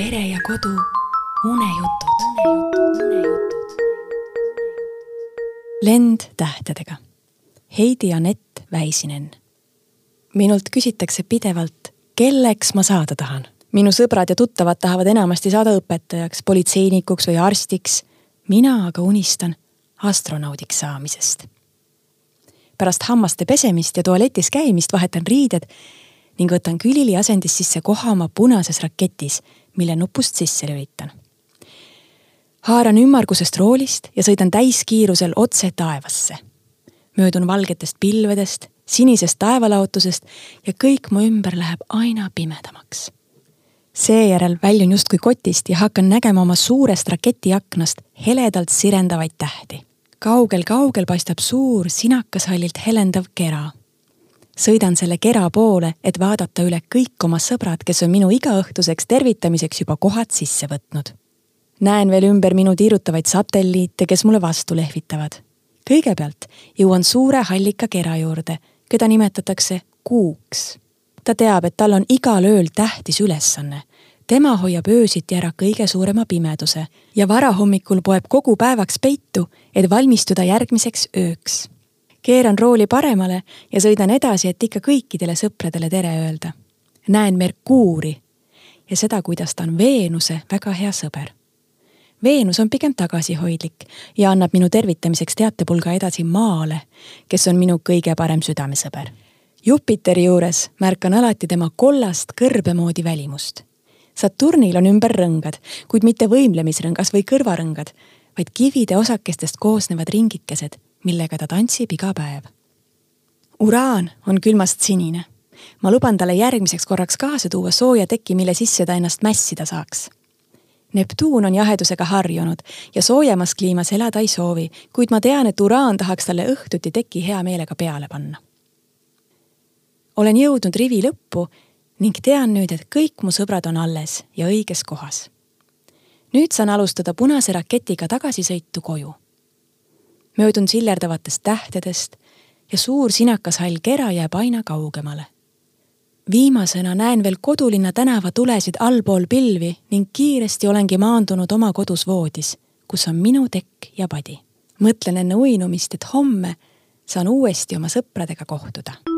pere ja kodu unejutud. lend tähtedega. Heidi Anett Väisinen. minult küsitakse pidevalt, kelleks ma saada tahan. minu sõbrad ja tuttavad tahavad enamasti saada õpetajaks, politseinikuks või arstiks. mina aga unistan astronaudiks saamisest. pärast hammaste pesemist ja tualetis käimist vahetan riided ning võtan külili asendis sisse koha oma punases raketis, mille nupust sisse lülitan. haaran ümmargusest roolist ja sõidan täiskiirusel otse taevasse. möödun valgetest pilvedest, sinisest taevalaotusest ja kõik mu ümber läheb aina pimedamaks. seejärel väljun justkui kotist ja hakkan nägema oma suurest raketiaknast heledalt sirendavaid tähti kaugel-kaugel paistab suur sinakashallilt helendav kera sõidan selle kera poole, et vaadata üle kõik oma sõbrad, kes on minu igaõhtuseks tervitamiseks juba kohad sisse võtnud. näen veel ümber minu tiirutavaid satelliite, kes mulle vastu lehvitavad. kõigepealt jõuan suure hallika kera juurde, keda nimetatakse kuuks. ta teab, et tal on igal ööl tähtis ülesanne tema hoiab öösiti ära kõige suurema pimeduse ja varahommikul poeb kogu päevaks peitu, et valmistuda järgmiseks ööks keeran rooli paremale ja sõidan edasi, et ikka kõikidele sõpradele tere öelda. näen Merkuuri ja seda, kuidas ta on Veenuse väga hea sõber. Veenus on pigem tagasihoidlik ja annab minu tervitamiseks teatepulga edasi Maale, kes on minu kõige parem südamesõber. Jupiteri juures märkan alati tema kollast kõrbe moodi välimust. Saturnil on ümber rõngad, kuid mitte võimlemisrõngas või kõrvarõngad, vaid kivide osakestest koosnevad ringikesed millega ta tantsib iga päev. uraan on külmast sinine. ma luban talle järgmiseks korraks kaasa tuua sooja teki, mille sisse ta ennast mässida saaks. Neptuun on jahedusega harjunud ja soojemas kliimas elada ei soovi, kuid ma tean, et uraan tahaks talle õhtuti teki hea meelega peale panna. olen jõudnud rivi lõppu ning tean nüüd, et kõik mu sõbrad on alles ja õiges kohas. nüüd saan alustada punase raketiga tagasisõitu koju möödun sillerdavatest tähtedest ja suur sinakas hall kera jääb aina kaugemale. viimasena näen veel kodulinna tänava tulesid allpool pilvi ning kiiresti olengi maandunud oma kodus voodis, kus on minu tekk ja padi. mõtlen enne uinumist, et homme saan uuesti oma sõpradega kohtuda